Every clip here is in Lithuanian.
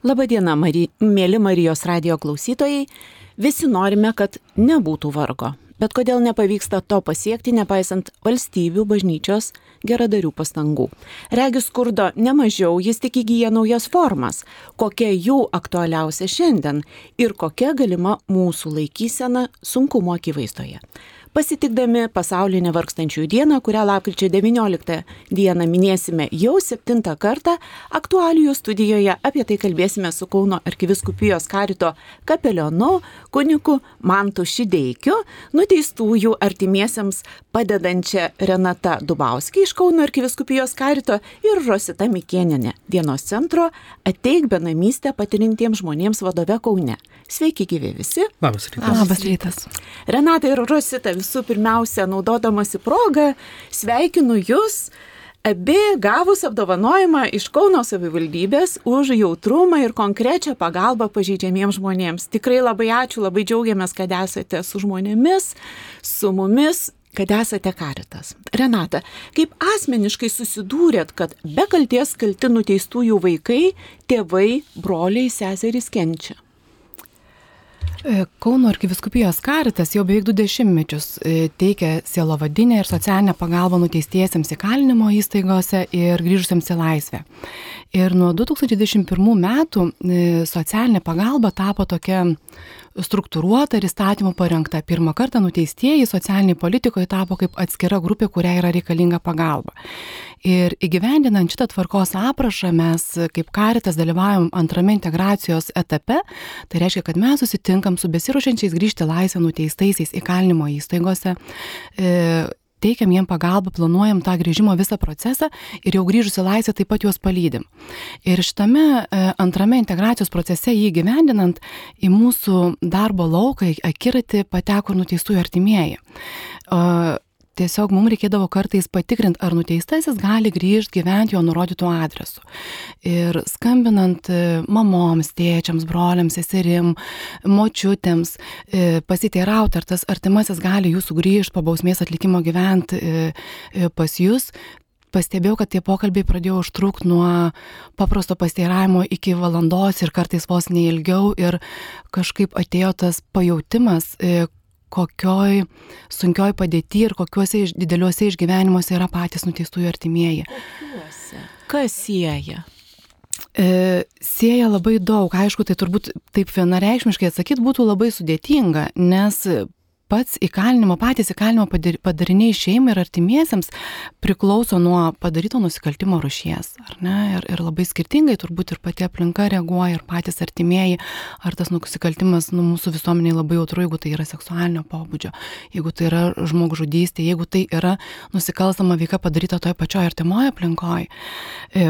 Labadiena, Mari... mėly Marijos radio klausytojai. Visi norime, kad nebūtų vargo. Bet kodėl nepavyksta to pasiekti, nepaisant valstybių, bažnyčios, geradarių pastangų? Regis skurdo nemažiau, jis tik įgyja naujas formas. Kokia jų aktualiausia šiandien ir kokia galima mūsų laikysena sunkumo akivaizdoje. Pasitikdami pasaulinę vargstančiųjų dieną, kurią lapkričio 19 dieną minėsime jau septintą kartą, aktualijų studijoje apie tai kalbėsime su Kauno arkiviskupijos karito kapelionu, kuniku Mantu Šideikiu, nuteistųjų artimiesiems padedančia Renata Dubauskė iš Kauno arkiviskupijos karito ir Rosita Mikieninė dienos centro ateik benamystę patirintiems žmonėms vadove Kaune. Sveiki gyvi visi. Labas rytas. Labas rytas. Renata ir Rosita, visų pirmiausia, naudodamasi progą, sveikinu Jūs abi gavus apdovanojimą iš Kauno savivaldybės už jautrumą ir konkrečią pagalbą pažeidžiamiems žmonėms. Tikrai labai ačiū, labai džiaugiamės, kad esate su žmonėmis, su mumis. Kad esate karitas. Renata, kaip asmeniškai susidūrėt, kad be kalties kalti nuteistųjų vaikai, tėvai, broliai, seserys kenčia? E, Kauno arkiviskupijos karitas jau beveik du dešimtmečius e, teikia sielovadinę ir socialinę pagalbą nuteistiesiems įkalinimo įstaigose ir grįžusiems į laisvę. Ir nuo 2021 metų e, socialinė pagalba tapo tokia struktūruota ir įstatymų parengta. Pirmą kartą nuteistieji socialiniai politikoje tapo kaip atskira grupė, kuriai yra reikalinga pagalba. Ir įgyvendinant šitą tvarkos aprašą mes kaip karitas dalyvaujam antrame integracijos etape. Tai reiškia, kad mes susitinkam su besiruošiančiais grįžti laisvę nuteistaisiais įkalinimo įstaigose. E, teikiam jiem pagalbą, planuojam tą grįžimo visą procesą ir jau grįžus į laisvę taip pat juos palydim. Ir šitame e, antrame integracijos procese jį gyvendinant į mūsų darbo lauką, akiratį pateko nuteistųjų artimieji tiesiog mums reikėdavo kartais patikrinti, ar nuteistasis gali grįžti gyventi jo nurodytų adresu. Ir skambinant e, mamoms, tėčiams, broliams, seserim, močiutėms, e, pasiteirauti, ar tas artimasis gali jūsų grįžti po bausmės atlikimo gyventi e, pas jūs, pastebėjau, kad tie pokalbiai pradėjo užtrukti nuo paprasto pasteiravimo iki valandos ir kartais vos neilgiau ir kažkaip atėjo tas pajūtimas, kokioj sunkioj padėti ir kokiuose iš, dideliuose išgyvenimuose yra patys nuteistųjų artimieji. Kokiuose? Kas sieja? E, sieja labai daug, aišku, tai turbūt taip vienareikšmiškai atsakyti būtų labai sudėtinga, nes pats įkalinimo, patys įkalinimo padariniai šeimai ir artimiesiems priklauso nuo padaryto nusikaltimo rušies. Ir, ir labai skirtingai turbūt ir pati aplinka reaguoja, ir patys artimieji, ar tas nusikaltimas nu, mūsų visuomeniai labai jautru, jeigu tai yra seksualinio pobūdžio, jeigu tai yra žmogžudystė, jeigu tai yra nusikalstama veika padaryta toje pačioje artimoje aplinkoje,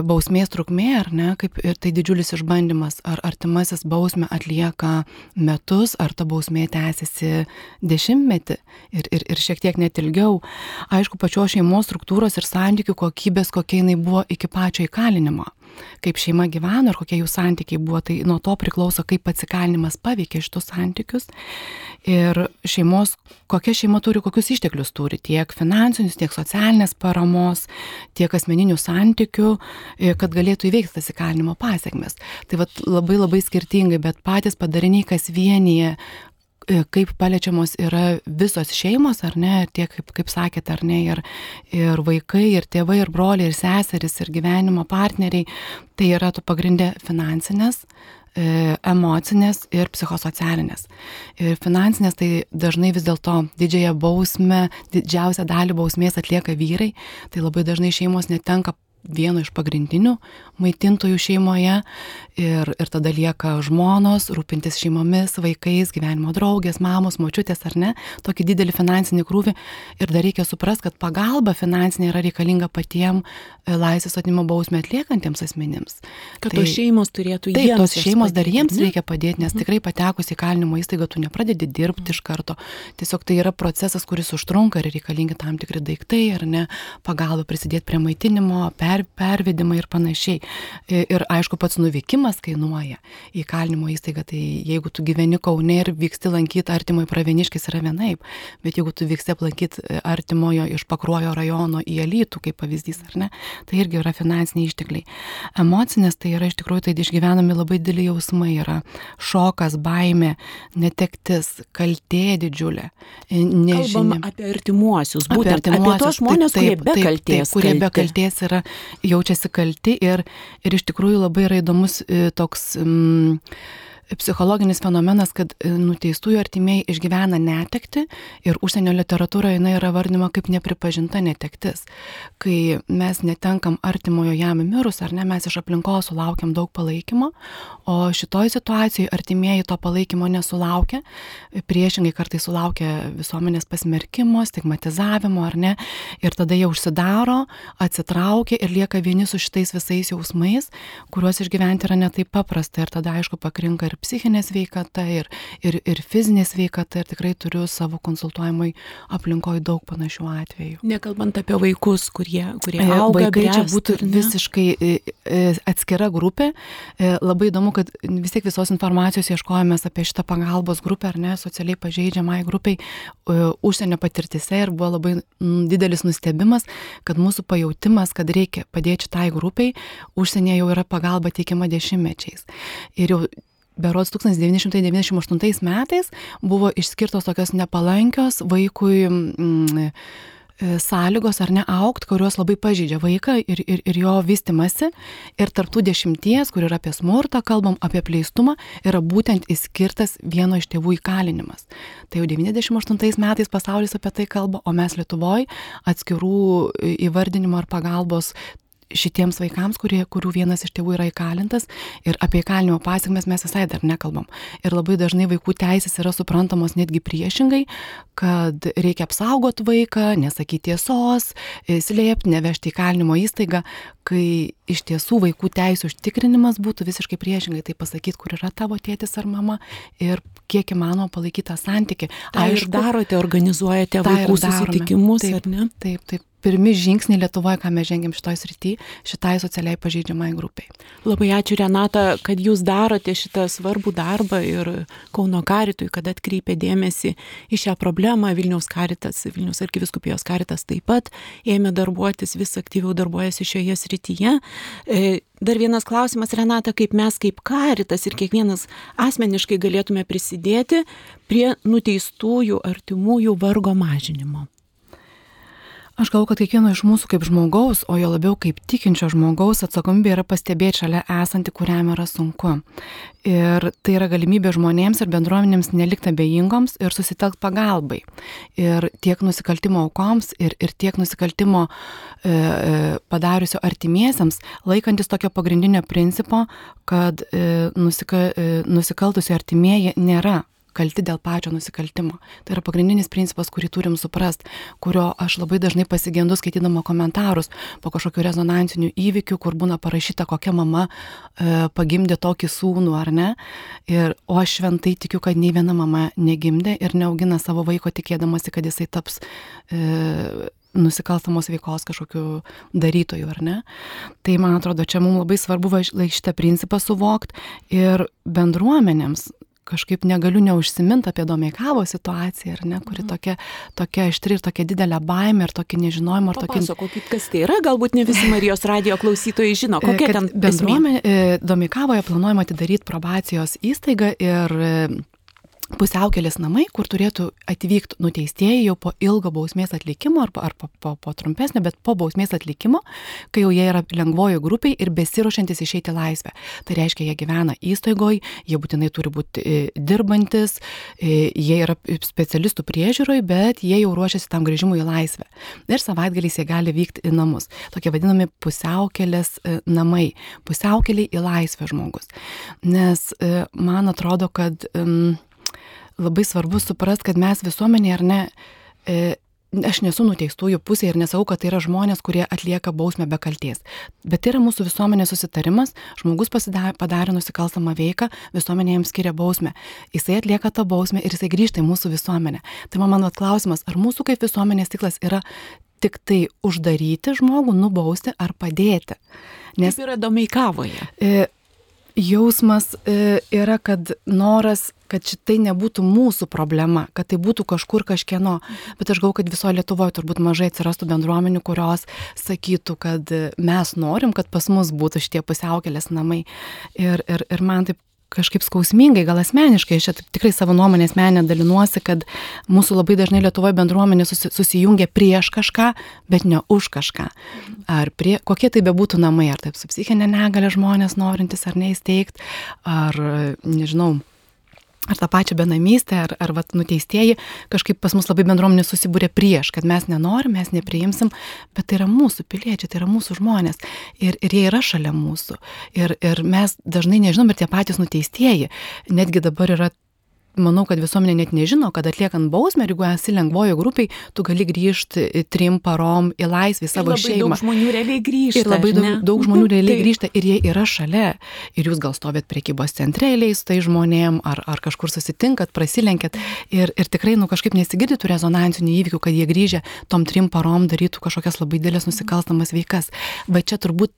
bausmės trukmė, ar ne, kaip ir tai didžiulis išbandymas, ar artimasis bausmę atlieka metus, ar ta bausmė tęsiasi dešimtmetį dešimtmetį ir, ir, ir šiek tiek net ilgiau, aišku, pačios šeimos struktūros ir santykių kokybės, kokia jinai buvo iki pačio įkalinimo. Kaip šeima gyveno ir kokie jų santykiai buvo, tai nuo to priklauso, kaip pats įkalinimas paveikia šitus santykius. Ir šeimos, kokia šeima turi, kokius išteklius turi, tiek finansinius, tiek socialinės paramos, tiek asmeninių santykių, e, kad galėtų įveikti tas įkalinimo pasiekmes. Tai vat, labai labai skirtingai, bet patys padariniai, kas vienyje kaip paliečiamos yra visos šeimos, ar ne, tiek, kaip, kaip sakėte, ar ne, ir, ir vaikai, ir tėvai, ir broliai, ir seserys, ir gyvenimo partneriai, tai yra tu pagrindė finansinės, e, emocinės ir psichosocialinės. Ir finansinės tai dažnai vis dėlto didžiąją bausmę, didžiausią dalį bausmės atlieka vyrai, tai labai dažnai šeimos netenka vieno iš pagrindinių maitintojų šeimoje ir, ir tada lieka žmonos, rūpintis šeimomis, vaikais, gyvenimo draugės, mamos, močiutės ar ne, tokį didelį finansinį krūvį ir dar reikia suprasti, kad pagalba finansinė yra reikalinga patiem e, laisvės atnimo bausmę atliekantiems asmenims. Kad tai, tos šeimos turėtų taip, tos šeimos dar jiems ne? reikia padėti, nes mhm. tikrai patekus į kalinimo įstaigą tu nepradedi dirbti iš karto, tiesiog tai yra procesas, kuris užtrunka ir reikalingi tam tikri daiktai ar ne, pagalba prisidėti prie maitinimo, per per, pervedimai ir panašiai. Ir aišku, pats nuvykimas kainuoja į kalinimo įstaigą, tai jeigu tu gyveni Kaune ir vyksti lankyti artimojo pravieniškis yra vienaip, bet jeigu tu vyksti aplankyti artimojo iš pakruojo rajono į Alytų, kaip pavyzdys, ar ne, tai irgi yra finansiniai ištekliai. Emocinės tai yra iš tikrųjų, tai išgyvenami labai dideli jausmai, yra šokas, baime, netektis, kaltė didžiulė. Nežinia. Kalbam apie artimuosius, būtent apie, artimuosius, apie tos žmonės, taip, taip, kurie be kaltės. Taip, kurie be kaltės yra, jaučiasi kalti ir, ir iš tikrųjų labai yra įdomus e, toks... Mm, psichologinis fenomenas, kad e, nuteistųjų artimiai išgyvena netekti ir užsienio literatūroje jinai yra vardinama kaip nepripažinta netektis. Kai mes netenkam artimojo jam mirus, ar ne, mes iš aplinkos sulaukiam daug palaikymo, o šitoj situacijoje artimieji to palaikymo nesulaukia, priešingai kartai sulaukia visuomenės pasmerkimo, stigmatizavimo, ar ne, ir tada jie užsidaro, atsitraukia ir lieka vieni su šitais visais jausmais, kuriuos išgyventi yra netaip paprasta ir tada aišku pakrinka ir psichinė sveikata, ir, ir, ir fizinė sveikata, ir tikrai turiu savo konsultuojamai aplinkoje daug panašių atvejų. Nekalbant apie vaikus, kurie, kurie e, auga, vaikai bręst, čia būtų visiškai e, e, atskira grupė. Labai įdomu, kad vis tiek visos informacijos ieškojomės apie šitą pagalbos grupę, ar ne, socialiai pažeidžiamai grupiai užsienio patirtise ir buvo labai didelis nustebimas, kad mūsų pajūtimas, kad reikia padėti šitai grupiai, užsienyje jau yra pagalba teikiama dešimtmečiais. Ir jau berods 1998 metais buvo išskirtos tokios nepalankios vaikui mm, e, sąlygos ar ne aukt, kurios labai pažydžia vaiką ir, ir, ir jo vystimasi. Ir tarptų dešimties, kur yra apie smurtą, kalbam apie pleistumą, yra būtent įskirtas vieno iš tėvų įkalinimas. Tai jau 98 metais pasaulis apie tai kalba, o mes Lietuvoje atskirų įvardinimo ar pagalbos šitiems vaikams, kurie, kurių vienas iš tėvų yra įkalintas ir apie įkalinimo pasiekmes mes visai dar nekalbam. Ir labai dažnai vaikų teisės yra suprantamos netgi priešingai, kad reikia apsaugoti vaiką, nesakyti tiesos, slėpti, nevežti į įkalinimo įstaigą, kai iš tiesų vaikų teisų užtikrinimas būtų visiškai priešingai, tai pasakyti, kur yra tavo tėtis ar mama ir kiek įmanoma palaikyti tą santyki. Aišku, darote, organizuojate vaikų susitikimus, taip, ar ne? Taip, taip, pirmi žingsniai Lietuvoje, ką mes žengėm šitoj srity, šitai socialiai pažeidžiamai grupiai. Labai ačiū Renata, kad jūs darote šitą svarbų darbą ir Kauno karitui, kad atkreipė dėmesį į šią problemą. Vilniaus karitas, Vilniaus arkiviskupijos karitas taip pat ėmė darbuotis, vis aktyviau darbuojasi šioje srityje. E, dar vienas klausimas, Renata, kaip mes kaip karitas ir kiekvienas asmeniškai galėtume prisidėti prie nuteistųjų artimųjų vargo mažinimo. Aš galvoju, kad kiekvieno iš mūsų kaip žmogaus, o jo labiau kaip tikinčio žmogaus atsakomybė yra pastebėti šalia esantį, kuriam yra sunku. Ir tai yra galimybė žmonėms ir bendruomenėms nelikti abejingoms ir susitelkti pagalbai. Ir tiek nusikaltimo aukoms, ir, ir tiek nusikaltimo e, e, padariusio artimiesiems, laikantis tokio pagrindinio principo, kad e, nusika, e, nusikaltusio artimieji nėra kalti dėl pačio nusikaltimo. Tai yra pagrindinis principas, kurį turim suprast, kurio aš labai dažnai pasigendu skaitydama komentarus po kažkokiu rezonansiniu įvykiu, kur būna parašyta, kokia mama e, pagimdė tokį sūnų ar ne. Ir, o aš šventai tikiu, kad nei viena mama negimdė ir neaugina savo vaiko tikėdamasi, kad jisai taps e, nusikalstamos veikos kažkokiu darytoju, ar ne? Tai man atrodo, čia mums labai svarbu šitą principą suvokti ir bendruomenėms kažkaip negaliu neužsiminti apie Domeikavo situaciją, ar ne, kuri mhm. tokia, tokia aštri ir tokia didelė baimė ir tokį nežinojimą. Papasakokit, tokį... kas tai yra, galbūt ne visi Marijos radio klausytojai žino, kokia ten bendruomenė. E, Domeikavoje planuojama atidaryti probacijos įstaigą ir pusiaukelės namai, kur turėtų atvykti nuteistieji jau po ilgo bausmės atlikimo ar, ar po, po, po trumpesnio, bet po bausmės atlikimo, kai jau jie yra lengvojo grupiai ir besiruošiantis išeiti laisvę. Tai reiškia, jie gyvena įstaigoje, jie būtinai turi būti e, dirbantis, e, jie yra specialistų priežiūroje, bet jie jau ruošiasi tam grįžimui į laisvę. Ir savaitgaliais jie gali vykti į namus. Tokie vadinami pusiaukelės e, namai, pusiaukeliai į laisvę žmogus. Nes man atrodo, kad um, labai svarbu suprast, kad mes visuomenė ar ne, e, aš nesu nuteistųjų pusė ir nesakau, kad tai yra žmonės, kurie atlieka bausmę be kalties. Bet tai yra mūsų visuomenės susitarimas, žmogus pasidar, padarė nusikalstamą veiką, visuomenė jam skiria bausmę. Jisai atlieka tą bausmę ir jisai grįžta į mūsų visuomenę. Tai man mano klausimas, ar mūsų kaip visuomenės tiklas yra tik tai uždaryti žmogų, nubausti ar padėti. Nes Kaip yra domeikavoje. E, jausmas e, yra, kad noras kad šitai nebūtų mūsų problema, kad tai būtų kažkur kažkieno. Bet aš galvoju, kad visoje Lietuvoje turbūt mažai atsirastų bendruomenių, kurios sakytų, kad mes norim, kad pas mus būtų šitie pusiaukelės namai. Ir, ir, ir man taip kažkaip skausmingai, gal asmeniškai, aš čia tikrai savo nuomonę asmenę dalinuosi, kad mūsų labai dažnai Lietuvoje bendruomenė susi, susijungia prieš kažką, bet ne už kažką. Ar prie, kokie tai bebūtų namai, ar taip su psichinė negalė žmonės norintis ar neįsteigti, ar nežinau, ar tą pačią benamystę, ar, ar vat, nuteistieji, kažkaip pas mus labai bendruomenė susibūrė prieš, kad mes nenorim, mes nepriimsim, bet tai yra mūsų piliečiai, tai yra mūsų žmonės ir, ir jie yra šalia mūsų. Ir, ir mes dažnai nežinom, ir tie patys nuteistieji, netgi dabar yra manau, kad visuomenė net nežino, kad atliekant bausmę, jeigu esi lengvojo grupiai, tu gali grįžti trim parom į laisvę, į savo šeimą. Daug žmonių realiai grįžta. Ir labai daug, daug žmonių realiai tai. grįžta ir jie yra šalia. Ir jūs gal stovėt priekybos centre eiliai su tai žmonėm, ar, ar kažkur susitinkat, prasilenkėt. Ir, ir tikrai, nu, kažkaip nesigirdytų rezonansinių įvykių, kad jie grįžę tom trim parom darytų kažkokias labai dėlės nusikalstamas veikas. Bet čia turbūt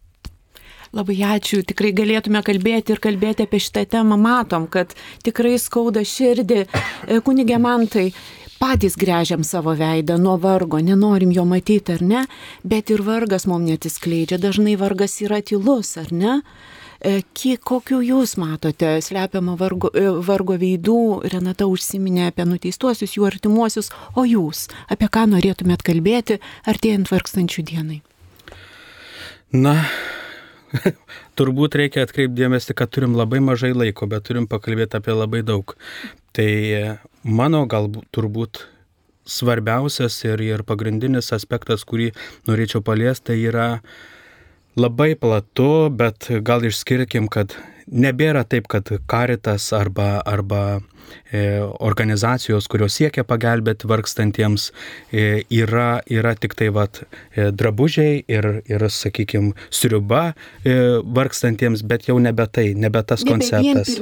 Labai ačiū, tikrai galėtume kalbėti ir kalbėti apie šitą temą. Matom, kad tikrai skauda širdį. E, kunigė mantai, patys grežiam savo veidą nuo vargo, nenorim jo matyti ar ne, bet ir vargas mums netiskleidžia. Dažnai vargas yra tylus, ar ne? E, kiek kokiu jūs matote slepiamą vargo, e, vargo veidų, Renata užsiminė apie nuteistuosius, jų artimuosius, o jūs apie ką norėtumėt kalbėti artėjant vargstančių dienai? Na, Turbūt reikia atkreipdėmėsi, kad turim labai mažai laiko, bet turim pakalbėti apie labai daug. Tai e, mano galbūt turbūt svarbiausias ir, ir pagrindinis aspektas, kurį norėčiau paliesti, tai yra labai platu, bet gal išskirkim, kad nebėra taip, kad karitas arba, arba E, organizacijos, kurios siekia pagelbėti vargstantiems, e, yra, yra tik tai vat, e, drabužiai ir, ir sakykime, sriuba vargstantiems, bet jau nebe tai, nebe tas nebe konceptas.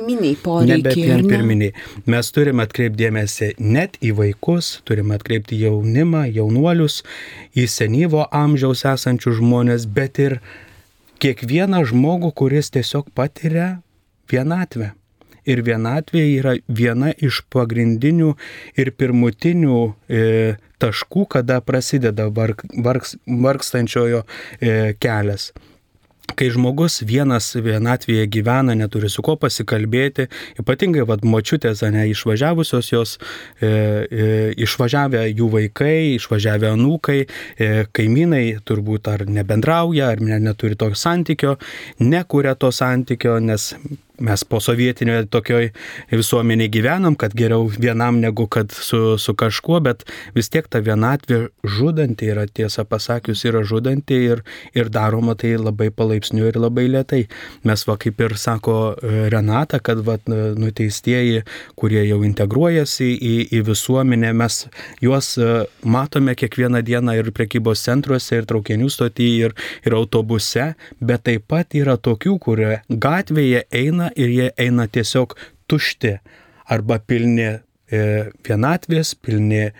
Nebe vien pirminiai. Mes turime atkreipdėmėsi net į vaikus, turime atkreipti jaunimą, jaunuolius, į senyvo amžiaus esančius žmonės, bet ir kiekvieną žmogų, kuris tiesiog patiria vienatvę ir vienatvė yra viena iš pagrindinių ir pirmutinių e, taškų, kada prasideda varg, vargs, vargstančiojo e, kelias. Kai žmogus vienas vienatvėje gyvena, neturi su ko pasikalbėti, ypatingai vad močiutės, ne išvažiavusios jos, e, e, išvažiavę jų vaikai, išvažiavę anūkai, e, kaimynai turbūt ar nebendrauja, ar ne, neturi to santykio, nekuria to santykio, nes mes po sovietinio tokioj visuomeniai gyvenam, kad geriau vienam negu kad su, su kažkuo, bet vis tiek ta vienatvė žudanti yra, tiesą pasakius, yra žudanti ir, ir daroma tai labai palaipsniui ir labai lietai. Mes va kaip ir sako e, Renata, kad va nuteistieji, kurie jau integruojasi į, į visuomenę, mes juos e, matome kiekvieną dieną ir prekybos centruose, ir traukinių stotyje, ir, ir autobuse, bet taip pat yra tokių, kurie gatvėje eina ir jie eina tiesiog tušti arba pilni e, vienatvės, pilni e,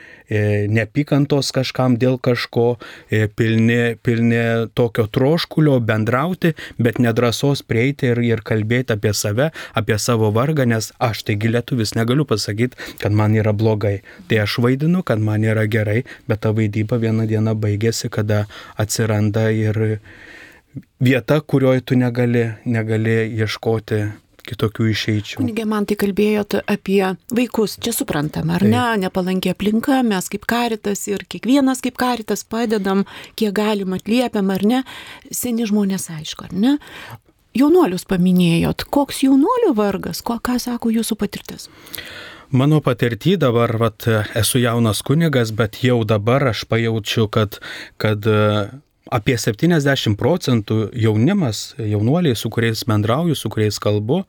neapykantos kažkam dėl kažko, e, pilni, pilni tokio troškulio bendrauti, bet nedrasos prieiti ir, ir kalbėti apie save, apie savo vargą, nes aš taigi lietuvis negaliu pasakyti, kad man yra blogai. Tai aš vaidinu, kad man yra gerai, bet ta vaidyba vieną dieną baigėsi, kada atsiranda ir vieta, kurioje tu negali, negali ieškoti kitokių išeičių. Kunigė, man tai kalbėjote apie vaikus, čia suprantam, ar Taip. ne, nepalankia aplinka, mes kaip karitas ir kiekvienas kaip karitas padedam, kiek galim atliepiam, ar ne, seni žmonės aišku, ar ne. Jaunuolius paminėjot, koks jaunuolių vargas, ko, ką sako jūsų patirtis? Mano patirtį dabar, vat, esu jaunas kunigas, bet jau dabar aš pajaučiu, kad, kad apie 70 procentų jaunimas, jaunuoliai, su kuriais bendrauju, su kuriais kalbu,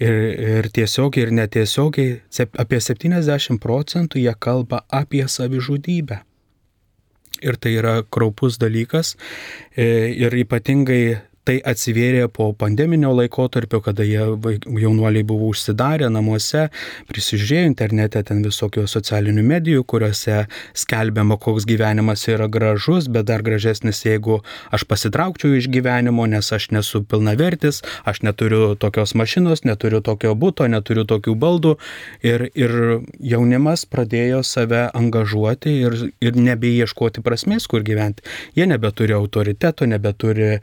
ir, ir tiesiogiai ir netiesiogiai, apie 70 procentų jie kalba apie savižudybę. Ir tai yra kraupus dalykas. E, ir ypatingai tai atsivėrė po pandeminio laikotarpio, kada jie jaunuoliai buvo užsidarę namuose, prisižiūrėjo internete ten visokių socialinių medijų, kuriuose skelbiama, koks gyvenimas yra gražus, bet dar gražesnis, jeigu aš pasitraukčiau iš gyvenimo, nes aš nesu pilnavertis, aš neturiu tokios mašinos, neturiu tokio būto, neturiu tokių baldų. Ir, ir jaunimas pradėjo save angažuoti ir, ir nebeieškoti prasmės, kur gyventi. Jie nebeturi autoriteto, nebeturi e,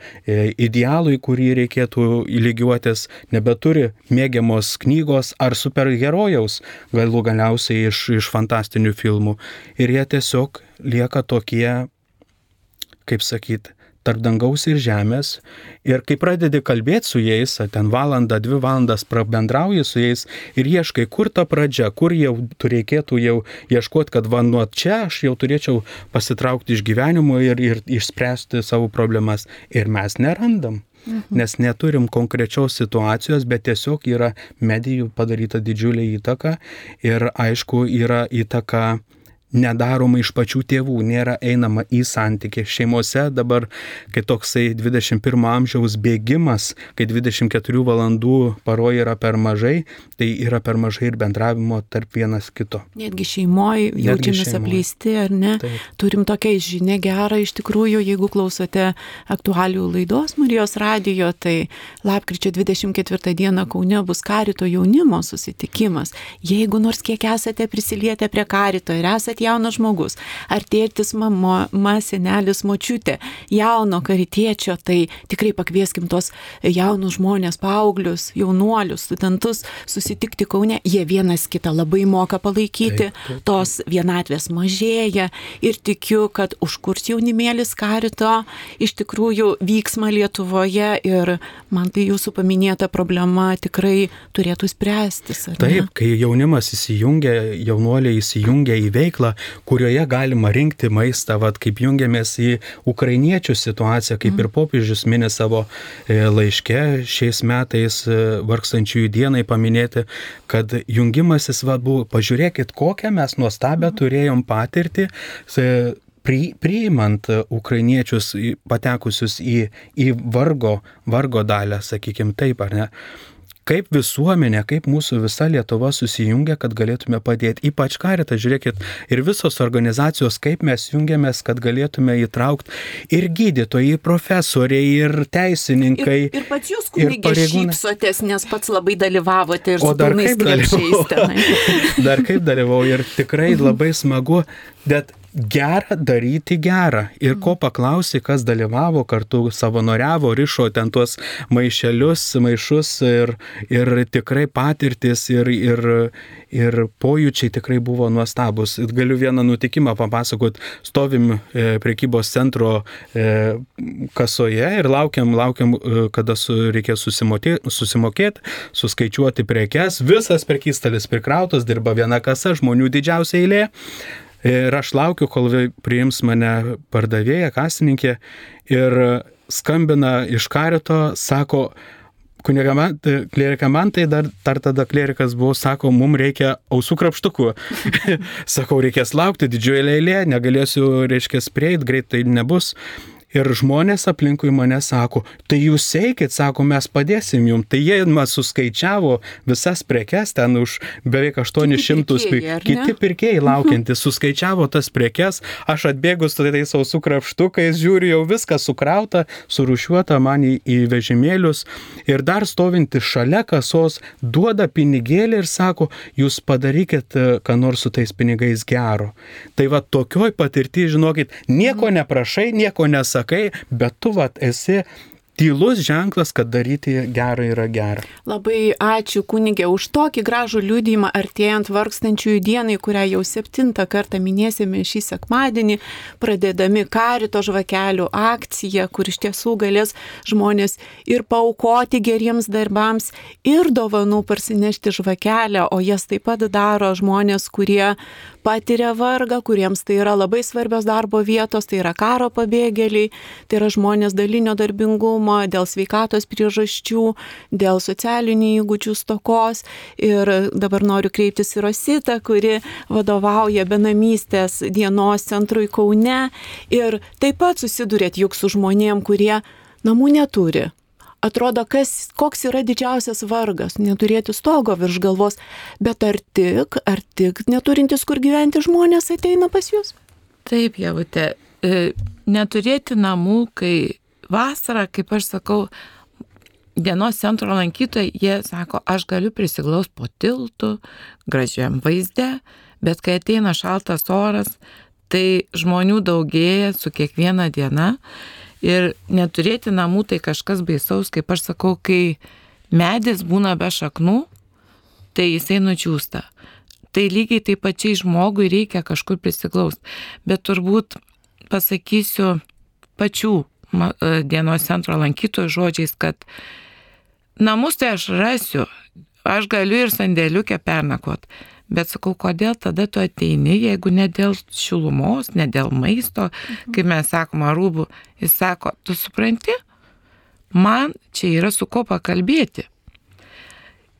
idealų, į kurį reikėtų lygiuotis, nebeturi mėgiamos knygos ar superherojaus, galų galiausiai iš, iš fantastinių filmų. Ir jie tiesiog lieka tokie, kaip sakyti, tarp dangaus ir žemės. Ir kai pradedi kalbėti su jais, ten valandą, dvi valandas prabendrauji su jais ir ieškai, kur ta pradžia, kur jau reikėtų jau ieškoti, kad va nuo čia aš jau turėčiau pasitraukti iš gyvenimo ir, ir išspręsti savo problemas. Ir mes nerandam. Mhm. Nes neturim konkrečios situacijos, bet tiesiog yra medijų padaryta didžiulė įtaka ir aišku yra įtaka nedaroma iš pačių tėvų, nėra einama į santykį. Šeimose dabar, kai toksai 21 amžiaus bėgimas, kai 24 valandų paroje yra per mažai, tai yra per mažai ir bendravimo tarp vienas kito. Netgi šeimoje jaučiamės šeimoj. apleisti, ar ne? Taip. Turim tokią žinę gerą iš tikrųjų, jeigu klausote aktualių laidos Marijos radijo, tai lapkričio 24 dieną Kaune bus karito jaunimo susitikimas. Jeigu nors kiek esate prisilietę prie karito ir esate jaunas žmogus, ar tėtis, mama, ma, senelis, močiutė, jauno karitiečio, tai tikrai pakvieskim tos jaunus žmonės, paauglius, jaunuolius, studentus susitikti Kaune, jie vienas kitą labai moka palaikyti, taip, taip. tos vienatvės mažėja ir tikiu, kad užkurs jaunimėlis karito iš tikrųjų vyksma Lietuvoje ir man tai jūsų paminėta problema tikrai turėtų spręstis. Taip, kai jaunimas įsijungia, jaunuoliai įsijungia į veiklą, kurioje galima rinkti maistą, vad kaip jungiamės į ukrainiečių situaciją, kaip ir popiežius minė savo e, laiške šiais metais e, vargstančiųjų dienai paminėti, kad jungimasis, vad buvo, pažiūrėkit, kokią mes nuostabę turėjom patirtį e, priimant ukrainiečius patekusius į, į vargo, vargo dalę, sakykime taip, ar ne kaip visuomenė, kaip mūsų visa Lietuva susijungia, kad galėtume padėti. Ypač karitą, žiūrėkit, ir visos organizacijos, kaip mes jungiamės, kad galėtume įtraukti ir gydytojai, ir profesoriai, ir teisininkai. Ir, ir pats jūs, kunigė, šypsotės, nes pats labai dalyvavote ir o dar kaip dalyvau. dar kaip dalyvau ir tikrai labai smagu, bet gera daryti gerą. Ir ko paklausai, kas dalyvavo kartu, savanoriavo, rišo ten tuos maišelius, maišus ir, ir tikrai patirtis ir, ir, ir pojūčiai tikrai buvo nuostabus. Galiu vieną nutikimą papasakot, stovim e, prekybos centro e, kasoje ir laukiam, laukiam, e, kada su, reikės susimokėti, suskaičiuoti prekes, visas prekystalis prikrautas, dirba viena kasa, žmonių didžiausia eilė. Ir aš laukiu, kol priims mane pardavėja, kasininkė ir skambina iš karito, sako, klerikamantai, dar, dar tada klerikas buvo, sako, mums reikia ausų krapštukų. Sakau, reikės laukti didžioje eilėje, negalėsiu, reiškia, prieiti, greitai nebus. Ir žmonės aplinkui mane sako, tai jūs eikit, sako, mes padėsim jums. Tai jie man suskaičiavo visas prekes ten už beveik 800 pirkėjai. Kiti pirkėjai laukiantys suskaičiavo tas prekes. Aš atbėgus su tais sausų krapštukais, žiūriu, jau viskas sukrauta, surušiuota man į, į vežimėlius. Ir dar stovinti šalia kasos duoda pinigėlį ir sako, jūs padarykit, e, ką nors su tais pinigais gero. Tai va tokioj patirti, žinokit, nieko neprašai, nieko nesakai sakai, bet tu vat esi tylus ženklas, kad daryti gerą yra gera. Labai ačiū kunigė už tokį gražų liūdimą artėjant vargstančiųjų dienai, kurią jau septintą kartą minėsime šį sekmadienį, pradėdami karito žvakelių akciją, kur iš tiesų galės žmonės ir paukoti geriems darbams, ir dovanų parsinešti žvakelę, o jas taip pat daro žmonės, kurie patiria vargą, kuriems tai yra labai svarbios darbo vietos, tai yra karo pabėgėliai, tai yra žmonės dalinio darbingumo, dėl sveikatos priežasčių, dėl socialinių įgūdžių stokos. Ir dabar noriu kreiptis į Rositą, kuri vadovauja benamystės dienos centrui Kaune. Ir taip pat susidurėt juk su žmonėm, kurie namų neturi. Atrodo, kas, koks yra didžiausias vargas - neturėti stogo virš galvos, bet ar tik, ar tik neturintis kur gyventi žmonės ateina pas jūs? Taip, jautė, neturėti namų, kai vasarą, kaip aš sakau, dienos centro lankytojai, jie sako, aš galiu prisiglaus po tiltu, gražiam vaizde, bet kai ateina šaltas oras, tai žmonių daugėja su kiekviena diena ir neturėti namų tai kažkas baisaus, kaip aš sakau, kai medis būna be šaknų, tai jisai nučiūsta. Tai lygiai taip pačiai žmogui reikia kažkur prisiglaus. Bet turbūt pasakysiu pačių e, dienos centro lankytojų žodžiais, kad namus tai aš rasiu, aš galiu ir sandėliukę pernakot. Bet sakau, kodėl tada tu ateini, jeigu ne dėl šilumos, ne dėl maisto, mhm. kaip mes sakome, rūbų. Jis sako, tu supranti, man čia yra su ko pakalbėti.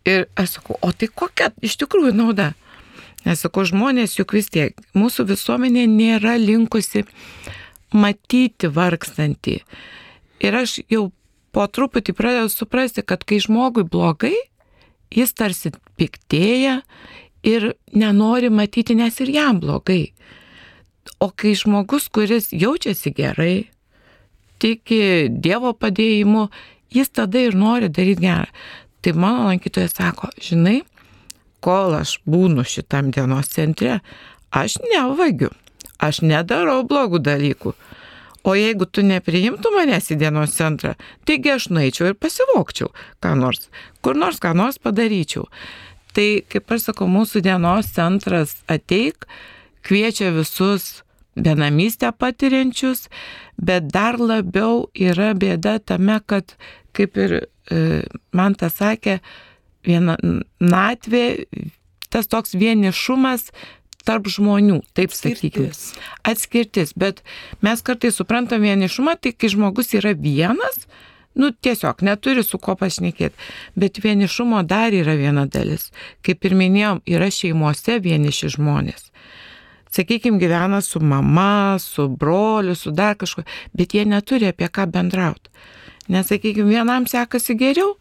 Ir aš sakau, o tai kokia iš tikrųjų nauda? Nes sakau, žmonės juk vis tiek, mūsų visuomenė nėra linkusi matyti vargstantį. Ir aš jau po truputį pradedu suprasti, kad kai žmogui blogai, jis tarsi piktėja ir nenori matyti, nes ir jam blogai. O kai žmogus, kuris jaučiasi gerai, tiki Dievo padėjimu, jis tada ir nori daryti gerą. Tai mano lankytojas sako, žinai, kol aš būnu šitam dienos centre, aš nevagiu, aš nedarau blogų dalykų. O jeigu tu nepriimtų manęs į dienos centrą, taigi aš nueičiau ir pasivokčiau, ką nors, kur nors ką nors padaryčiau. Tai, kaip aš sakau, mūsų dienos centras ateik, kviečia visus benamystę patiriančius, bet dar labiau yra bėda tame, kad, kaip ir e, man tas sakė, vienatvė, tas toks vienišumas tarp žmonių, taip sakykime. Atskirtis. Bet mes kartais suprantam vienišumą, tai kai žmogus yra vienas, nu tiesiog neturi su ko pašnekėti. Bet vienišumo dar yra viena dalis. Kaip ir minėjom, yra šeimose vieniši žmonės. Sakykime, gyvena su mama, su broliu, su dar kažkuo, bet jie neturi apie ką bendrauti. Nes, sakykime, vienam sekasi geriau,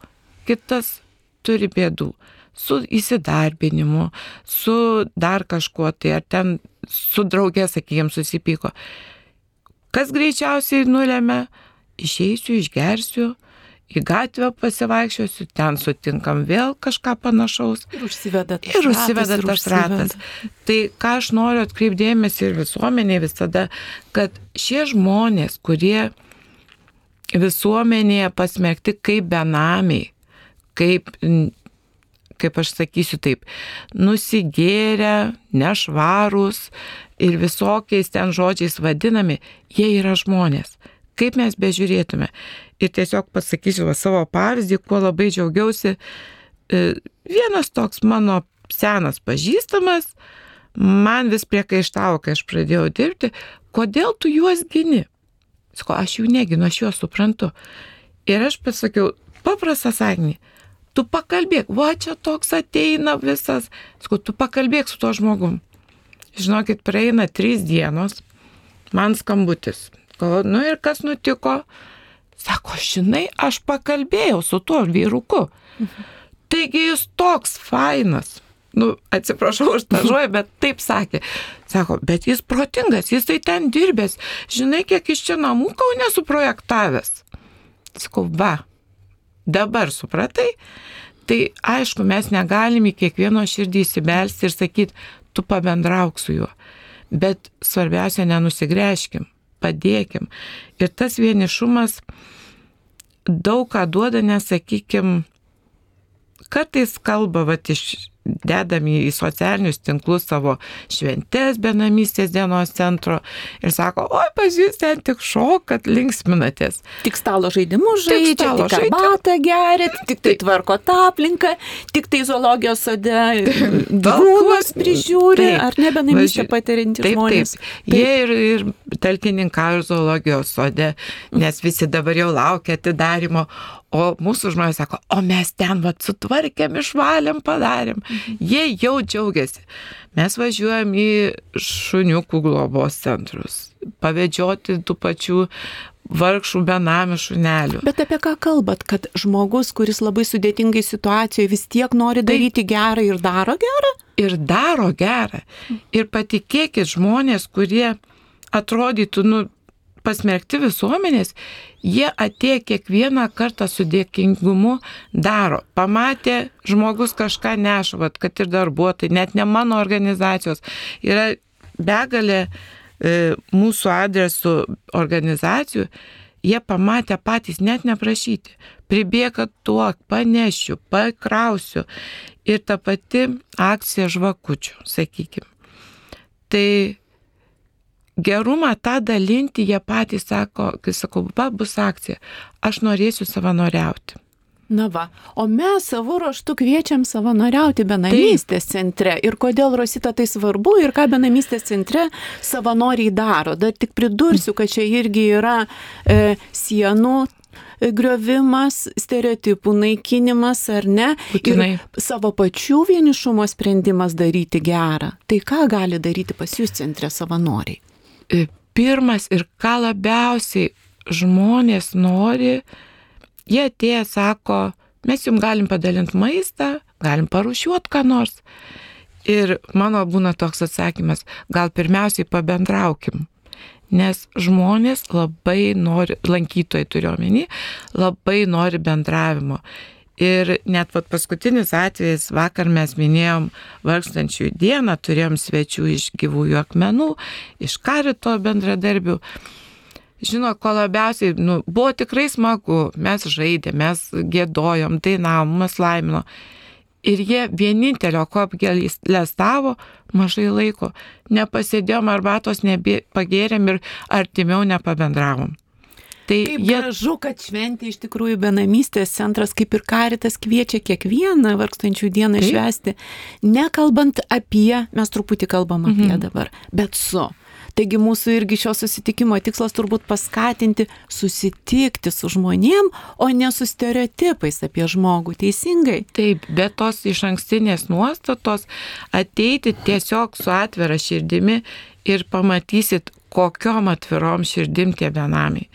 kitas turi bėdų su įsidarbinimu, su dar kažkuo tai, ar ten su draugė, sakykime, susipyko. Kas greičiausiai nulėmė, išeisiu, išgersiu, į gatvę pasivaikščiosiu, ten sutinkam vėl kažką panašaus. Ir užsiveda tas ir užsiveda ratas. Tas ratas. Tai ką aš noriu atkreipdėmėsi ir visuomeniai visada, kad šie žmonės, kurie visuomenėje pasmerkti kaip benamiai, kaip kaip aš sakysiu taip, nusigėrę, nešvarūs ir visokiais ten žodžiais vadinami, jie yra žmonės. Kaip mes bežiūrėtume. Ir tiesiog pasakysiu savo pavyzdį, kuo labai džiaugiausi. E, vienas toks mano senas pažįstamas, man vis priekaištavo, kai aš pradėjau dirbti, kodėl tu juos gini? Sako, aš jų neginu, aš juos suprantu. Ir aš pasakiau, paprastą sakinį, tu pakalbėk, va čia toks ateina visas, sakau, tu pakalbėk su tuo žmogum. Žinokit, praeina trys dienos, man skambutis. Galvoju, nu ir kas nutiko? Sako, žinai, aš pakalbėjau su tuo vyruku. Mhm. Taigi jis toks fainas. Nu, atsiprašau tą žodį, bet taip sakė. Sako, bet jis protingas, jis tai ten dirbęs. Žinai, kiek iš čia namų kaunė suprojektavęs. Sakau, va, dabar supratai, tai aišku, mes negalim į kiekvieno širdį įsibelsti ir sakyti, tu pabendrauk su juo. Bet svarbiausia, nenusigręžkim, padėkim. Ir tas vienišumas daug ką duoda, nesakykim, kartais kalba, va, iš dedami į socialinius tinklus savo šventės benamystės dienos centro ir sako, oi, pas jūs ten tik šokat, linksminatės. Tik stalo žaidimus žaidžiate, tik, tik arbatą gerit, tik tai tvarko tą aplinką, tik tai zoologijos sode gyvūnus prižiūri, taip, ar ne benamystę patirinti taip, žmonės. Taip, taip. Jie ir, ir talkininkauja zoologijos sode, nes visi dabar jau laukia atidarimo, O mūsų žmonės sako, o mes ten vat sutvarkėm, išvalėm, padarėm. Jie jau džiaugiasi. Mes važiuojam į šuniukų globos centrus, pavedžioti tų pačių vargšų benamių šunelių. Bet apie ką kalbat, kad žmogus, kuris labai sudėtingai situacijoje vis tiek nori daryti gerą ir daro gerą? Ir daro gerą. Ir patikėkit žmonės, kurie atrodytų, nu, pasmerkti visuomenės, jie atėjo kiekvieną kartą su dėkingumu daro. Pamatė, žmogus kažką nešvat, kad ir darbuotojai, net ne mano organizacijos. Yra begalė E, mūsų adresų organizacijų, jie pamatė patys net neprašyti. Pribėga tuo, panešiu, pakrausiu. Ir ta pati akcija žvakučių, sakykime. Tai gerumą tą dalinti jie patys sako, kai sakau, va bus akcija, aš norėsiu savanoriauti. Na va, o mes savo ruoštų kviečiam savanoriauti benamystės centre. Ir kodėl Rosita tai svarbu ir ką benamystės centre savanoriai daro. Dar tik pridursiu, kad čia irgi yra e, sienų e, griovimas, stereotipų naikinimas ar ne. Būtinai. Ir savo pačių vienišumo sprendimas daryti gerą. Tai ką gali daryti pas jūs centre savanoriai? E, pirmas ir ką labiausiai žmonės nori, Jie atėjo, sako, mes jums galim padalinti maistą, galim parušiuoti ką nors. Ir mano būna toks atsakymas, gal pirmiausiai pabendraukim. Nes žmonės labai nori, lankytojai turiuomenį, labai nori bendravimo. Ir net pat paskutinis atvejis, vakar mes minėjom vargstančių dieną, turėjom svečių iš gyvųjų akmenų, iš karito bendradarbių. Žinot, ko labiausiai, nu, buvo tikrai smagu, mes žaidėm, mes gėdojom, dainavom, mus laimino. Ir jie vienintelio, ko apgėlėstavo, mažai laiko, nepasėdėjom arbatos, pagėrėm ir artimiau nepabendravom. Tai Kaip jie... gražu, kad šventė iš tikrųjų benamystės centras, kaip ir karitas, kviečia kiekvieną vargstančių dieną Taip. švesti, nekalbant apie, mes truputį kalbam apie mhm. dabar, bet su. Taigi mūsų irgi šio susitikimo tikslas turbūt paskatinti susitikti su žmonėm, o ne su stereotipais apie žmogų. Teisingai? Taip, bet tos iš ankstinės nuostatos ateiti tiesiog su atvira širdimi ir pamatysit, kokiom atvirom širdim tie benamiai.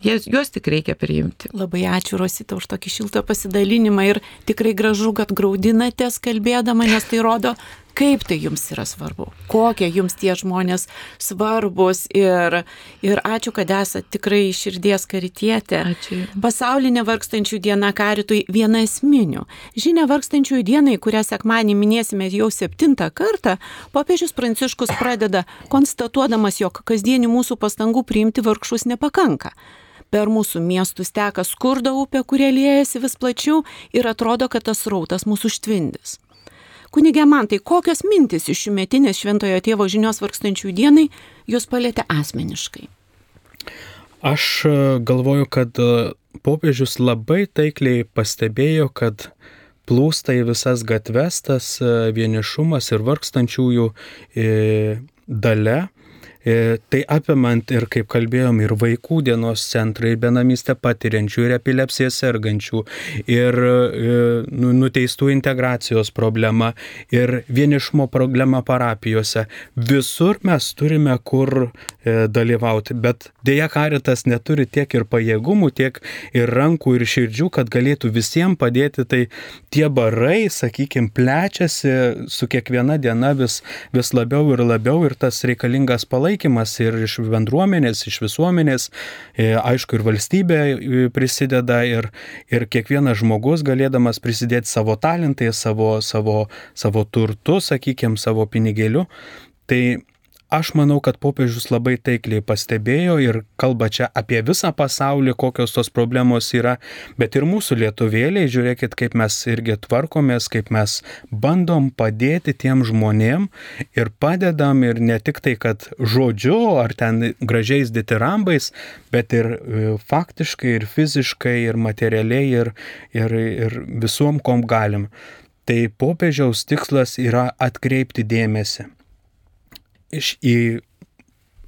Juos tik reikia priimti. Labai ačiū Rosita už tokį šiltą pasidalinimą ir tikrai gražu, kad graudinatės kalbėdama, nes tai rodo, kaip tai jums yra svarbu, kokie jums tie žmonės svarbus ir, ir ačiū, kad esate tikrai širdies karitietė. Ačiū. Pasaulinė vargstančių diena karitui viena esminių. Žinia vargstančiųjų dienai, kurią sekmanį minėsime jau septintą kartą, popiežius Pranciškus pradeda konstatuodamas, jog kasdienių mūsų pastangų priimti vargšus nepakanka per mūsų miestus teka skurdo upė, kurie liejasi vis plačiau ir atrodo, kad tas rautas mūsų užtvindys. Kunigė man, tai kokios mintis iš šių metinės šventojo tėvo žinios vargstančių dienai jūs palėtė asmeniškai? Aš e, galvoju, kad e, popiežius labai taikliai pastebėjo, kad plūsta į visas gatves tas e, vienišumas ir vargstančiųjų dalė E, tai apimant ir, kaip kalbėjom, ir vaikų dienos centrai, ir benamystę patiriančių, ir epilepsiją sergančių, ir e, nu, nuteistų integracijos problema, ir vienišmo problema parapijose. Visur mes turime kur e, dalyvauti, bet dėja karitas neturi tiek ir pajėgumų, tiek ir rankų, ir širdžių, kad galėtų visiems padėti. Tai tie barai, sakykime, plečiasi su kiekviena diena vis, vis labiau ir labiau ir tas reikalingas palaikymas palaikymas ir iš bendruomenės, iš visuomenės, e, aišku, ir valstybė e, prisideda ir, ir kiekvienas žmogus galėdamas prisidėti savo talentai, savo, savo, savo turtu, sakykime, savo pinigėliu. Tai Aš manau, kad popiežius labai taikliai pastebėjo ir kalba čia apie visą pasaulį, kokios tos problemos yra, bet ir mūsų lietuvėliai, žiūrėkit, kaip mes irgi tvarkomės, kaip mes bandom padėti tiem žmonėm ir padedam ir ne tik tai, kad žodžiu ar ten gražiais ditirambais, bet ir e, faktiškai, ir fiziškai, ir materialiai, ir, ir, ir visom, kom galim. Tai popiežiaus tikslas yra atkreipti dėmesį iš, į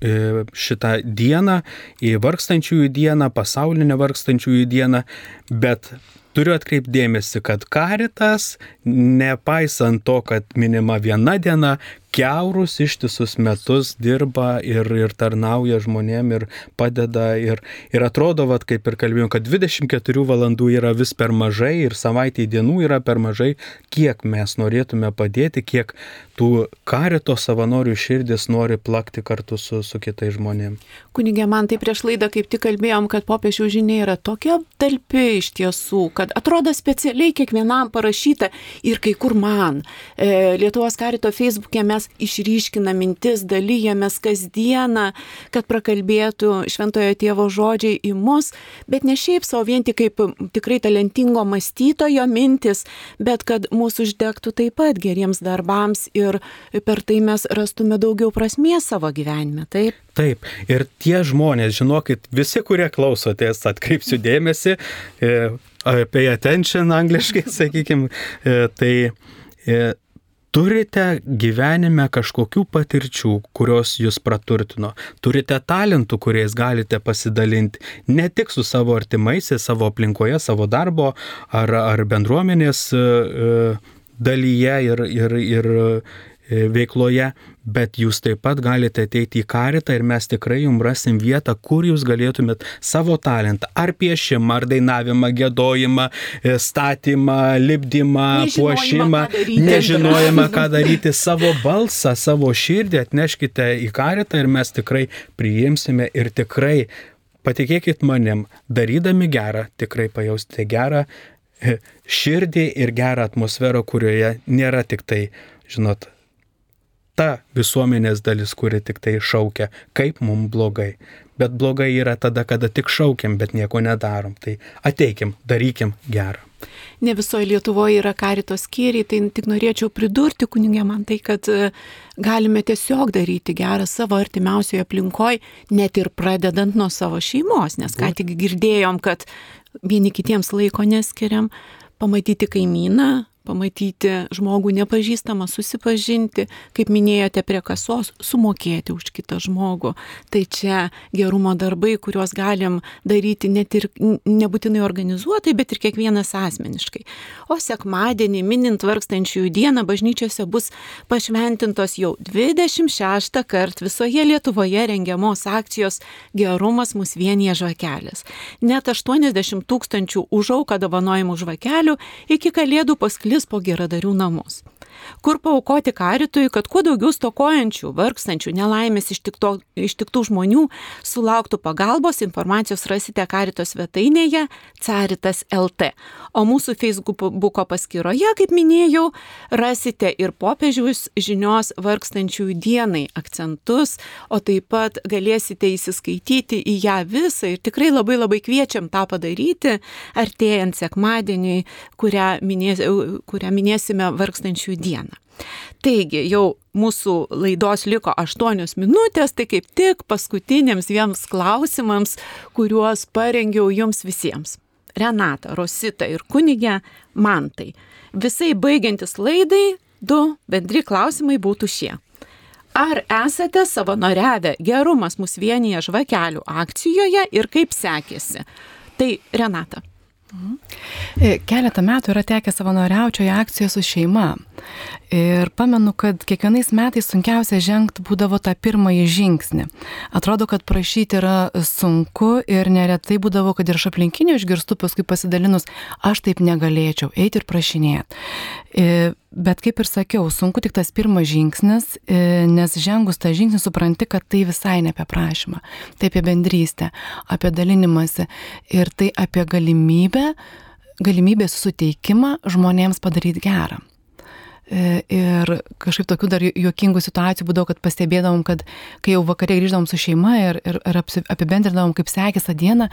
e, šitą dieną, į vargstančiųjų dieną, pasaulinę vargstančiųjų dieną, bet turiu atkreipdėmėsi, kad karitas, nepaisant to, kad minima viena diena, keurus ištisus metus dirba ir, ir tarnauja žmonėm ir padeda. Ir, ir atrodo, vat, kaip ir kalbėjom, kad 24 valandų yra vis per mažai ir savaitėje dienų yra per mažai, kiek mes norėtume padėti, kiek tų karito savanorių širdis nori plakti kartu su, su kitais žmonėmis. Kunigė, man tai prieš laidą kaip tik kalbėjom, kad popiežių žinia yra tokia talpi iš tiesų, kad atrodo specialiai kiekvienam parašyta ir kai kur man. E, Lietuvos karito Facebook'e mes išryškina mintis, dalyjamės kasdieną, kad prakalbėtų šventojo tėvo žodžiai į mus, bet ne šiaip savo vien tik kaip tikrai talentingo mąstytojo mintis, bet kad mūsų uždegtų taip pat geriems darbams ir per tai mes rastume daugiau prasmės savo gyvenime. Taip. Taip, ir tie žmonės, žinokit, visi, kurie klausotės, atkreipsiu dėmesį, e, pay attention angliškai, sakykime, tai e, turite gyvenime kažkokių patirčių, kurios jūs praturtino, turite talentų, kuriais galite pasidalinti ne tik su savo artimaisiais, savo aplinkoje, savo darbo ar, ar bendruomenės e, dalyje ir, ir, ir E, veikloje, bet jūs taip pat galite ateiti į karitą ir mes tikrai jums rasim vietą, kur jūs galėtumėt savo talentą, ar piešimą, ar dainavimą, gėdojimą, e, statymą, lipdymą, puošimą, nežinojimą, ką daryti, savo balsą, savo širdį atneškite į karitą ir mes tikrai priimsime ir tikrai patikėkit manim, darydami gerą, tikrai pajausite gerą e, širdį ir gerą atmosferą, kurioje nėra tik tai, žinot, ta visuomenės dalis, kuri tik tai šaukia, kaip mums blogai. Bet blogai yra tada, kada tik šaukiam, bet nieko nedarom. Tai ateikim, darykim gerą. Ne visoje Lietuvoje yra karitos skyriai, tai tik norėčiau pridurti kunigė man tai, kad e, galime tiesiog daryti gerą savo artimiausioje aplinkoje, net ir pradedant nuo savo šeimos, nes ką tik girdėjom, kad vieni kitiems laiko neskiriam, pamatyti kaimyną, pamatyti žmogų nepažįstamą, susipažinti, kaip minėjote, prie kasos, sumokėti už kitą žmogų. Tai čia gerumo darbai, kuriuos galim daryti net ir nebūtinai organizuotai, bet ir kiekvienas asmeniškai. O sekmadienį, minint vargstančiųjų dieną, bažnyčiose bus pašventintos jau 26 kart visoje Lietuvoje rengiamos akcijos Gerumas mus vienyje žvakelės. Net 80 tūkstančių už auką dovanojimų žvakelių iki kalėdų pasklido šalis po geradarių namus kur paukoti karitui, kad kuo daugiau stokojančių, vargstančių, nelaimės ištikto, ištiktų žmonių sulauktų pagalbos, informacijos rasite karito svetainėje Caritas LT. O mūsų Facebook'o paskyroje, kaip minėjau, rasite ir popiežiaus žinios vargstančiųjų dienai akcentus, o taip pat galėsite įsiskaityti į ją visą ir tikrai labai labai kviečiam tą padaryti, artėjant sekmadieniui, kurią, minės, kurią minėsime vargstančiųjų dieną dieną. Taigi, jau mūsų laidos liko 8 minutės, tai kaip tik paskutiniams dviems klausimams, kuriuos parengiau jums visiems. Renata, Rosita ir kunigė Mantai. Visai baigiantis laidai, du bendri klausimai būtų šie. Ar esate savanoriavę gerumas mus vienyje žvakelių akcijoje ir kaip sekėsi? Tai Renata. E, keletą metų yra tekę savanoriaučioje akcijoje su šeima. Ir pamenu, kad kiekvienais metais sunkiausia žengti būdavo tą pirmąjį žingsnį. Atrodo, kad prašyti yra sunku ir neretai būdavo, kad ir iš aplinkinių išgirstų paskui pasidalinus, aš taip negalėčiau eiti ir prašinėti. Bet kaip ir sakiau, sunku tik tas pirmas žingsnis, e, nes žengus tą žingsnį supranti, kad tai visai ne apie prašymą, tai apie bendrystę, apie dalinimąsi ir tai apie galimybę, galimybės suteikimą žmonėms padaryti gerą. E, ir kažkaip tokių dar juokingų situacijų būdavo, kad pastebėdavom, kad kai jau vakarė grįždavom su šeima ir, ir, ir apibendrinavom, kaip sekėsi tą dieną,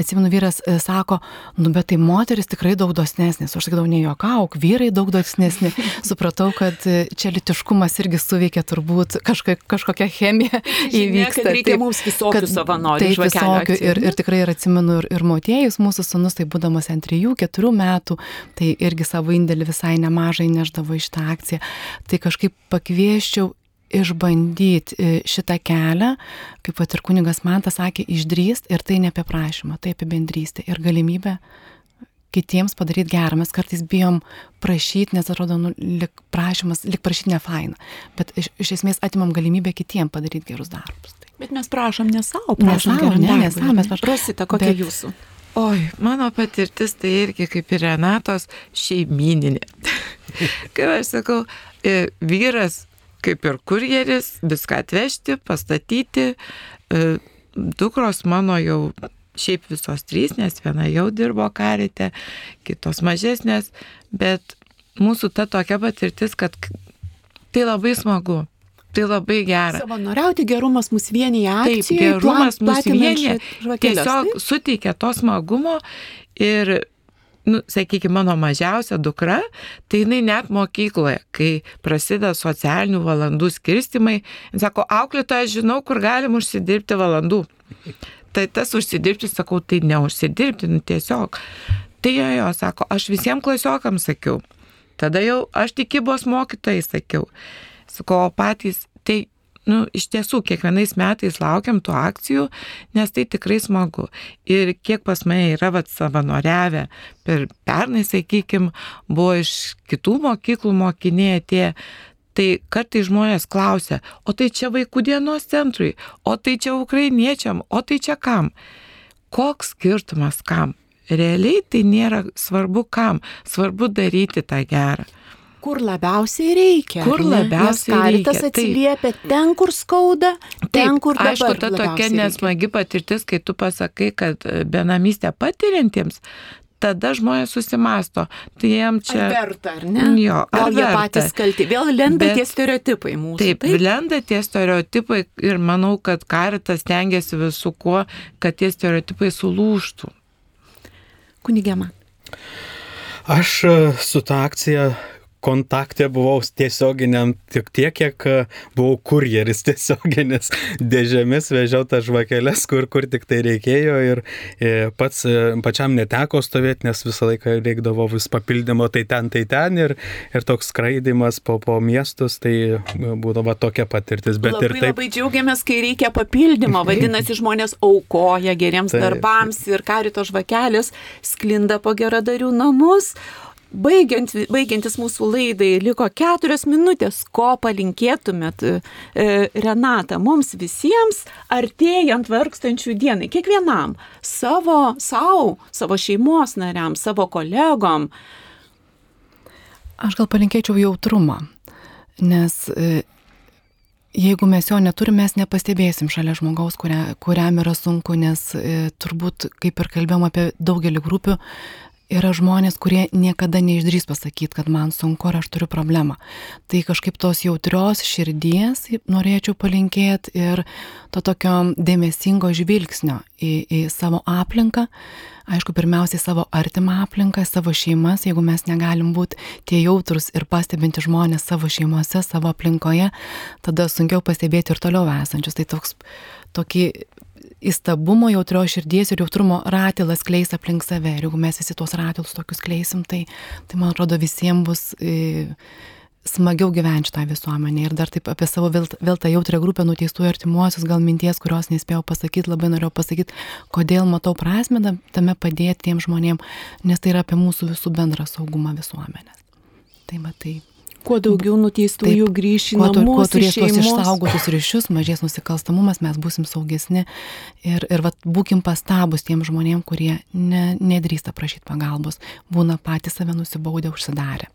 atsimenu, vyras e, sako, nu bet tai moteris tikrai daug dosnesnės. Aš sakydavau, ne juokauk, vyrai daug dosnesni. Supratau, kad e, čia litiškumas irgi suveikia turbūt kažkokia, kažkokia chemija įvyksta. Kad reikia taip, mums visokių savanorių. Taip, visokių. Ir, ir tikrai ir atsimenu, ir, ir motiejus, mūsų sunus, tai būdamas ant 3-4 metų, tai irgi savo indėlį visai nemažai neždavo iš šitą akciją, tai kažkaip pakvieščiau išbandyti e, šitą kelią, kaip pat ir kunigas man tas sakė, išdrįst ir tai ne apie prašymą, tai apie bendrystę ir galimybę kitiems padaryti gerą. Mes kartais bijom prašyti, nes atrodo, nu, lik prašymas, lik prašyti ne faina. Bet iš, iš esmės atimam galimybę kitiems padaryti gerus darbus. Tai. Bet mes prašom ne savo, Ne prašom sau, geram ne, ne sau, mes prašom- Rosita, kokia Bet- jūsų? Oi, mano patirtis tai irgi kaip ir Renatos šeimininė. kaip aš sakau, e, vyras kaip ir kurjeris, viską atvežti, pastatyti. e, Dukros mano jau šiaip visos trys, nes viena jau dirbo karite, kitos mažesnės, bet mūsų ta tokia patirtis, kad tai labai smagu, tai labai gera. Savanoriauti gerumas mus vienyje Taip, gerumas platinant vienyje tiesiog taip? suteikia to smagumo ir, nu, sakykime, mano mažiausia dukra, tai jinai net mokykloje, kai prasideda socialinių valandų skirstimai, sako, auklėtoja, žinau, kur galim užsidirbti valandų. Tai tas užsidirbti, sakau, tai neužsidirbti, nu tiesiog. Tai jo, jo, sako, aš visiems klasiokams sakiau. Tada jau aš tikybos mokytojai sakiau. Sakau, o patys, tai, nu, iš tiesų, kiekvienais metais laukiam tų akcijų, nes tai tikrai smagu. Ir kiek pas mane yra vat, savanoriavę, per pernai, sakykime, buvo iš kitų mokyklų mokiniai atėję. Tai kartai žmonės klausia, o tai čia vaikų dienos centrui, o tai čia ukrainiečiam, o tai čia kam? Koks skirtumas kam? Realiai tai nėra svarbu kam, svarbu daryti tą gerą. Kur labiausiai reikia. Kur labiausiai Nes reikia, taip. atsiliepia ten, kur skauda, ten, Taip, kur dabar aišku, ta tokia labiausiai reikia. nesmagi patirtis, kai tu pasakai, kad e, benamystę patiriantiems, tada žmonės susimasto. Tai jiem Čia... Ar verta, ar ne? Jo, ar Gal jie verta? patys kalti. Vėl lenda Bet- tie stereotipai mūsų. Taip, taip, lenda tie stereotipai ir manau, kad karitas tengiasi visų kuo, kad tie stereotipai sulūštų. Kunigė man. Aš e, su ta akcija kontakte buvau tiesioginiam tik tiek, kiek e, buvau kurjeris tiesioginis dėžėmis, vežiau tas žvakeles, kur, kur tik tai reikėjo ir e, pats e, pačiam neteko stovėti, nes visą laiką reikdavo vis papildymo tai ten, tai ten ir, ir toks skraidimas po, po miestus, tai būdavo tokia patirtis, bet labai, ir taip. Labai džiaugiamės, kai reikia papildymo. Vadinasi, žmonės aukoja geriems Taip. darbams ir karito žvakelis sklinda po geradarių namus. Baigiant, baigiantis mūsų laidai, liko keturios minutės, ko palinkėtumėt, e, Renata, mums visiems, artėjant vargstančių dienai, kiekvienam, savo, savo, savo šeimos nariam, savo kolegom. Aš gal palinkėčiau jautrumą, nes e, jeigu mes jo neturime, mes nepastebėsim šalia žmogaus, kuria, kuriam yra sunku, nes e, turbūt, kaip ir kalbėjom apie daugelį grupių, yra žmonės, kurie niekada neišdrys pasakyti, kad man sunku ar aš turiu problemą. Tai kažkaip tos jautrios širdies norėčiau palinkėti ir to tokio dėmesingo žvilgsnio į, į savo aplinką. Aišku, pirmiausiai savo artimą aplinką, savo šeimas, jeigu mes negalim būti tie jautrus ir pastebinti žmonės savo šeimose, savo aplinkoje, tada sunkiau pastebėti ir toliau esančius. Tai toks tokį įstabumo, jautrios širdies ir jautrumo ratilas kleis aplink save. Ir jeigu mes visi tuos ratilus tokius kleisim, tai, tai man atrodo visiems bus e, smagiau gyventi šitą visuomenę. Ir dar taip apie savo vėl, vėl tą jautrę grupę nuteistų artimuosius, gal minties, kurios nespėjau pasakyti, labai norėjau pasakyti, kodėl matau prasme tame padėti tiem žmonėm, nes tai yra apie mūsų visų bendrą saugumą visuomenės. Tai va tai. Kuo daugiau nuteistųjų grįš į namus, kuo turės tuos išsaugotus ryšius, mažės nusikalstamumas, mes busim saugesni. Ir, ir vat, būkim pastabus tiem žmonėm, kurie ne, nedrįsta prašyti pagalbos, būna patys save nusibaudę užsidarę.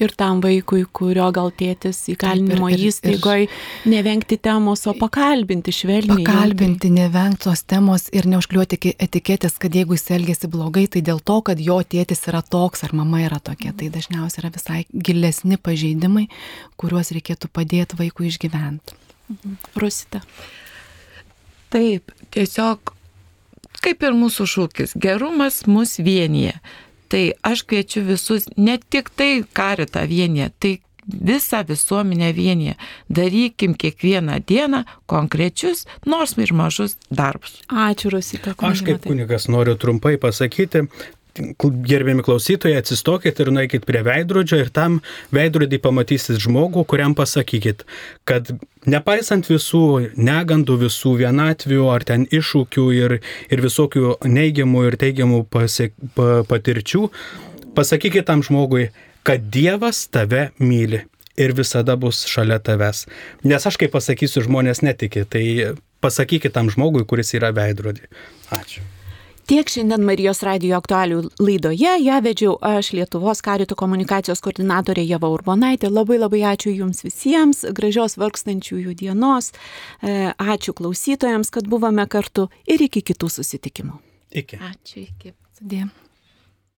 Ir tam vaikui, kurio gal tėtis įkalinimo ir- ir- įstaigoje, nevengti temos, o pakalbinti švelniai. Pakalbinti, nevengti tos temos ir neužkliuoti etiketės, kad jeigu jis elgesi blogai, tai dėl to, kad jo tėtis yra toks ar mama yra tokia. Tai dažniausiai yra visai gilesni pažeidimai, kuriuos reikėtų padėti vaikui išgyventi. Rusite. Taip, tiesiog kaip ir mūsų šūkis, gerumas mus vienyje. Tai aš kviečiu visus, ne tik tai karitą vienyje, tai visą visuomenę vienyje. Darykim kiekvieną dieną konkrečius, nors ir mažus darbus. Ačiū, Rusite. Aš kaip kunigas noriu trumpai pasakyti, gerbiami klausytojai, atsistokit ir nueikit prie veidrodžio ir tam veidrodį pamatysit žmogų, kuriam pasakykit, kad nepaisant visų negandų, visų vienatvių ar ten iššūkių ir, ir visokių neigiamų ir teigiamų pasiek, pa, patirčių, pasakykit tam žmogui, kad Dievas tave myli ir visada bus šalia tavęs. Nes aš kaip pasakysiu, žmonės netiki, tai pasakykit tam žmogui, kuris yra veidrodį. Ačiū. Tiek šiandien Marijos radio aktualių laidoje, ją vedžiau aš Lietuvos karito komunikacijos koordinatorė Jeva Urbonaitė. Labai labai ačiū Jums visiems, gražios vargstančiųjų dienos, e, ačiū klausytojams, kad buvome kartu ir iki kitų susitikimų. Iki. Ačiū iki. Sudė.